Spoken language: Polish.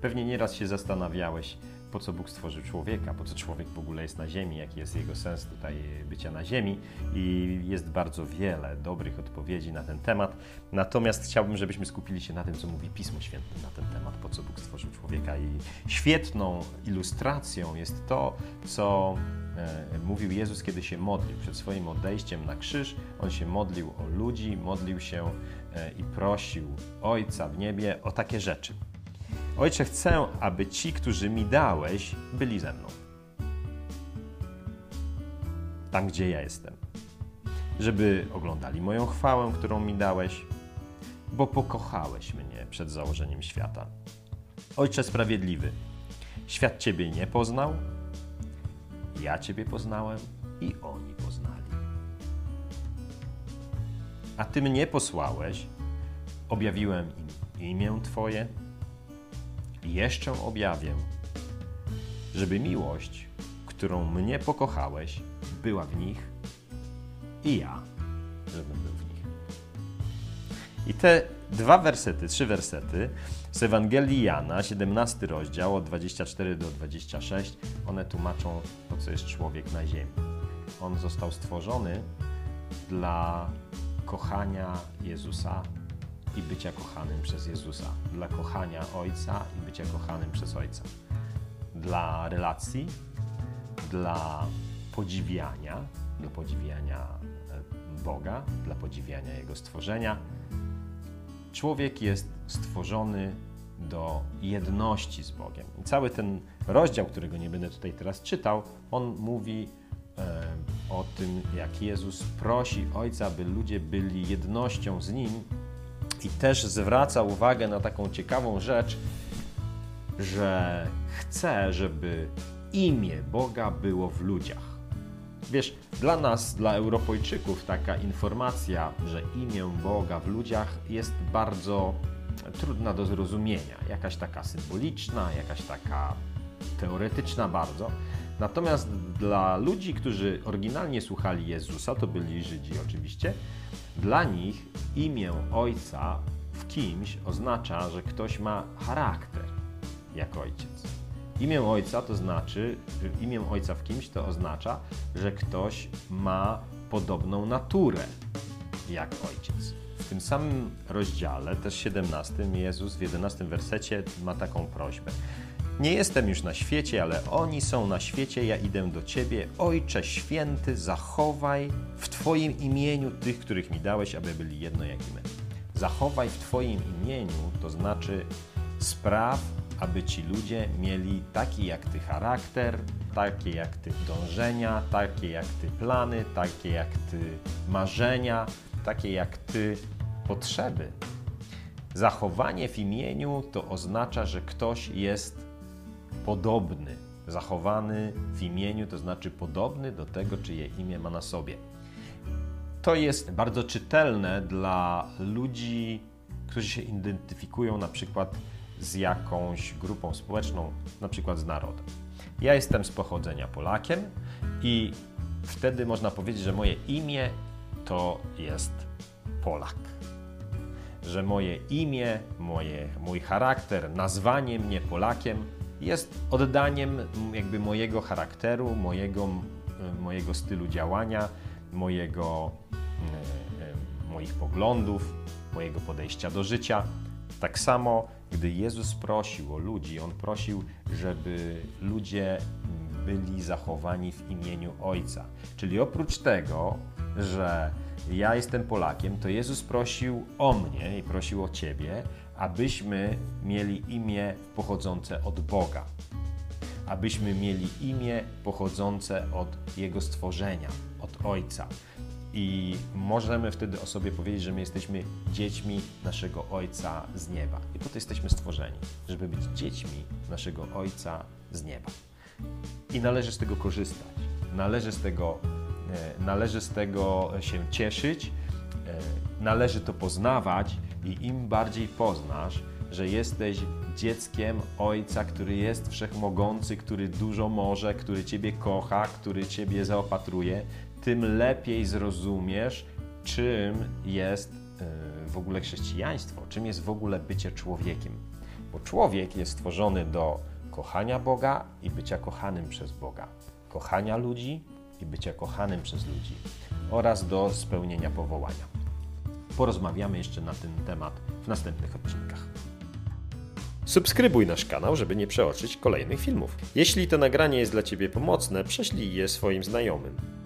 Pewnie nieraz się zastanawiałeś, po co Bóg stworzył człowieka, po co człowiek w ogóle jest na ziemi, jaki jest jego sens tutaj bycia na ziemi i jest bardzo wiele dobrych odpowiedzi na ten temat. Natomiast chciałbym, żebyśmy skupili się na tym, co mówi Pismo Święte na ten temat, po co Bóg stworzył człowieka i świetną ilustracją jest to, co e, mówił Jezus, kiedy się modlił. Przed swoim odejściem na krzyż On się modlił o ludzi, modlił się e, i prosił Ojca w niebie o takie rzeczy. Ojcze, chcę, aby ci, którzy mi dałeś, byli ze mną. Tam, gdzie ja jestem. Żeby oglądali moją chwałę, którą mi dałeś, bo pokochałeś mnie przed założeniem świata. Ojcze sprawiedliwy, świat Ciebie nie poznał, ja Ciebie poznałem i oni poznali. A Ty mnie posłałeś, objawiłem im imię Twoje, jeszcze objawię, żeby miłość, którą mnie pokochałeś, była w nich i ja, żebym był w nich. I te dwa wersety, trzy wersety z Ewangelii Jana, 17 rozdział od 24 do 26, one tłumaczą to, co jest człowiek na ziemi. On został stworzony dla kochania Jezusa i bycia kochanym przez Jezusa, dla kochania Ojca i bycia kochanym przez Ojca, dla relacji, dla podziwiania, dla podziwiania e, Boga, dla podziwiania Jego stworzenia. Człowiek jest stworzony do jedności z Bogiem. I cały ten rozdział, którego nie będę tutaj teraz czytał, on mówi e, o tym, jak Jezus prosi Ojca, by ludzie byli jednością z Nim i też zwraca uwagę na taką ciekawą rzecz, że chce, żeby imię Boga było w ludziach. Wiesz, dla nas, dla Europejczyków, taka informacja, że imię Boga w ludziach jest bardzo trudna do zrozumienia. Jakaś taka symboliczna, jakaś taka teoretyczna bardzo. Natomiast dla ludzi, którzy oryginalnie słuchali Jezusa, to byli Żydzi oczywiście, dla nich imię ojca w kimś oznacza, że ktoś ma charakter jak ojciec. Imię ojca to znaczy, imię ojca w kimś to oznacza, że ktoś ma podobną naturę jak ojciec. W tym samym rozdziale, też 17, Jezus w 11 wersecie ma taką prośbę. Nie jestem już na świecie, ale oni są na świecie, ja idę do Ciebie. Ojcze święty, zachowaj w Twoim imieniu tych, których mi dałeś, aby byli jedno jak i my. Zachowaj w Twoim imieniu, to znaczy spraw, aby ci ludzie mieli taki jak Ty charakter, takie jak Ty dążenia, takie jak Ty plany, takie jak Ty marzenia, takie jak Ty potrzeby. Zachowanie w imieniu to oznacza, że ktoś jest podobny, zachowany w imieniu, to znaczy podobny do tego, czyje imię ma na sobie. To jest bardzo czytelne dla ludzi, którzy się identyfikują na przykład z jakąś grupą społeczną, na przykład z narodem. Ja jestem z pochodzenia Polakiem i wtedy można powiedzieć, że moje imię to jest Polak. Że moje imię, moje, mój charakter, nazwanie mnie Polakiem jest oddaniem jakby mojego charakteru, mojego, mojego stylu działania, mojego, moich poglądów, mojego podejścia do życia. Tak samo, gdy Jezus prosił o ludzi, On prosił, żeby ludzie byli zachowani w imieniu Ojca. Czyli oprócz tego, że ja jestem Polakiem, to Jezus prosił o mnie i prosił o Ciebie, abyśmy mieli imię pochodzące od Boga, abyśmy mieli imię pochodzące od Jego stworzenia, od Ojca. I możemy wtedy o sobie powiedzieć, że my jesteśmy dziećmi naszego Ojca z nieba. I po to jesteśmy stworzeni, żeby być dziećmi naszego Ojca z nieba. I należy z tego korzystać. Należy z tego, należy z tego się cieszyć, e, należy to poznawać i im bardziej poznasz, że jesteś dzieckiem Ojca, który jest wszechmogący, który dużo może, który Ciebie kocha, który Ciebie zaopatruje, tym lepiej zrozumiesz, czym jest e, w ogóle chrześcijaństwo, czym jest w ogóle bycie człowiekiem. Bo człowiek jest stworzony do kochania Boga i bycia kochanym przez Boga, kochania ludzi i bycia kochanym przez ludzi oraz do spełnienia powołania. Porozmawiamy jeszcze na ten temat w następnych odcinkach. Subskrybuj nasz kanał, żeby nie przeoczyć kolejnych filmów. Jeśli to nagranie jest dla Ciebie pomocne, prześlij je swoim znajomym.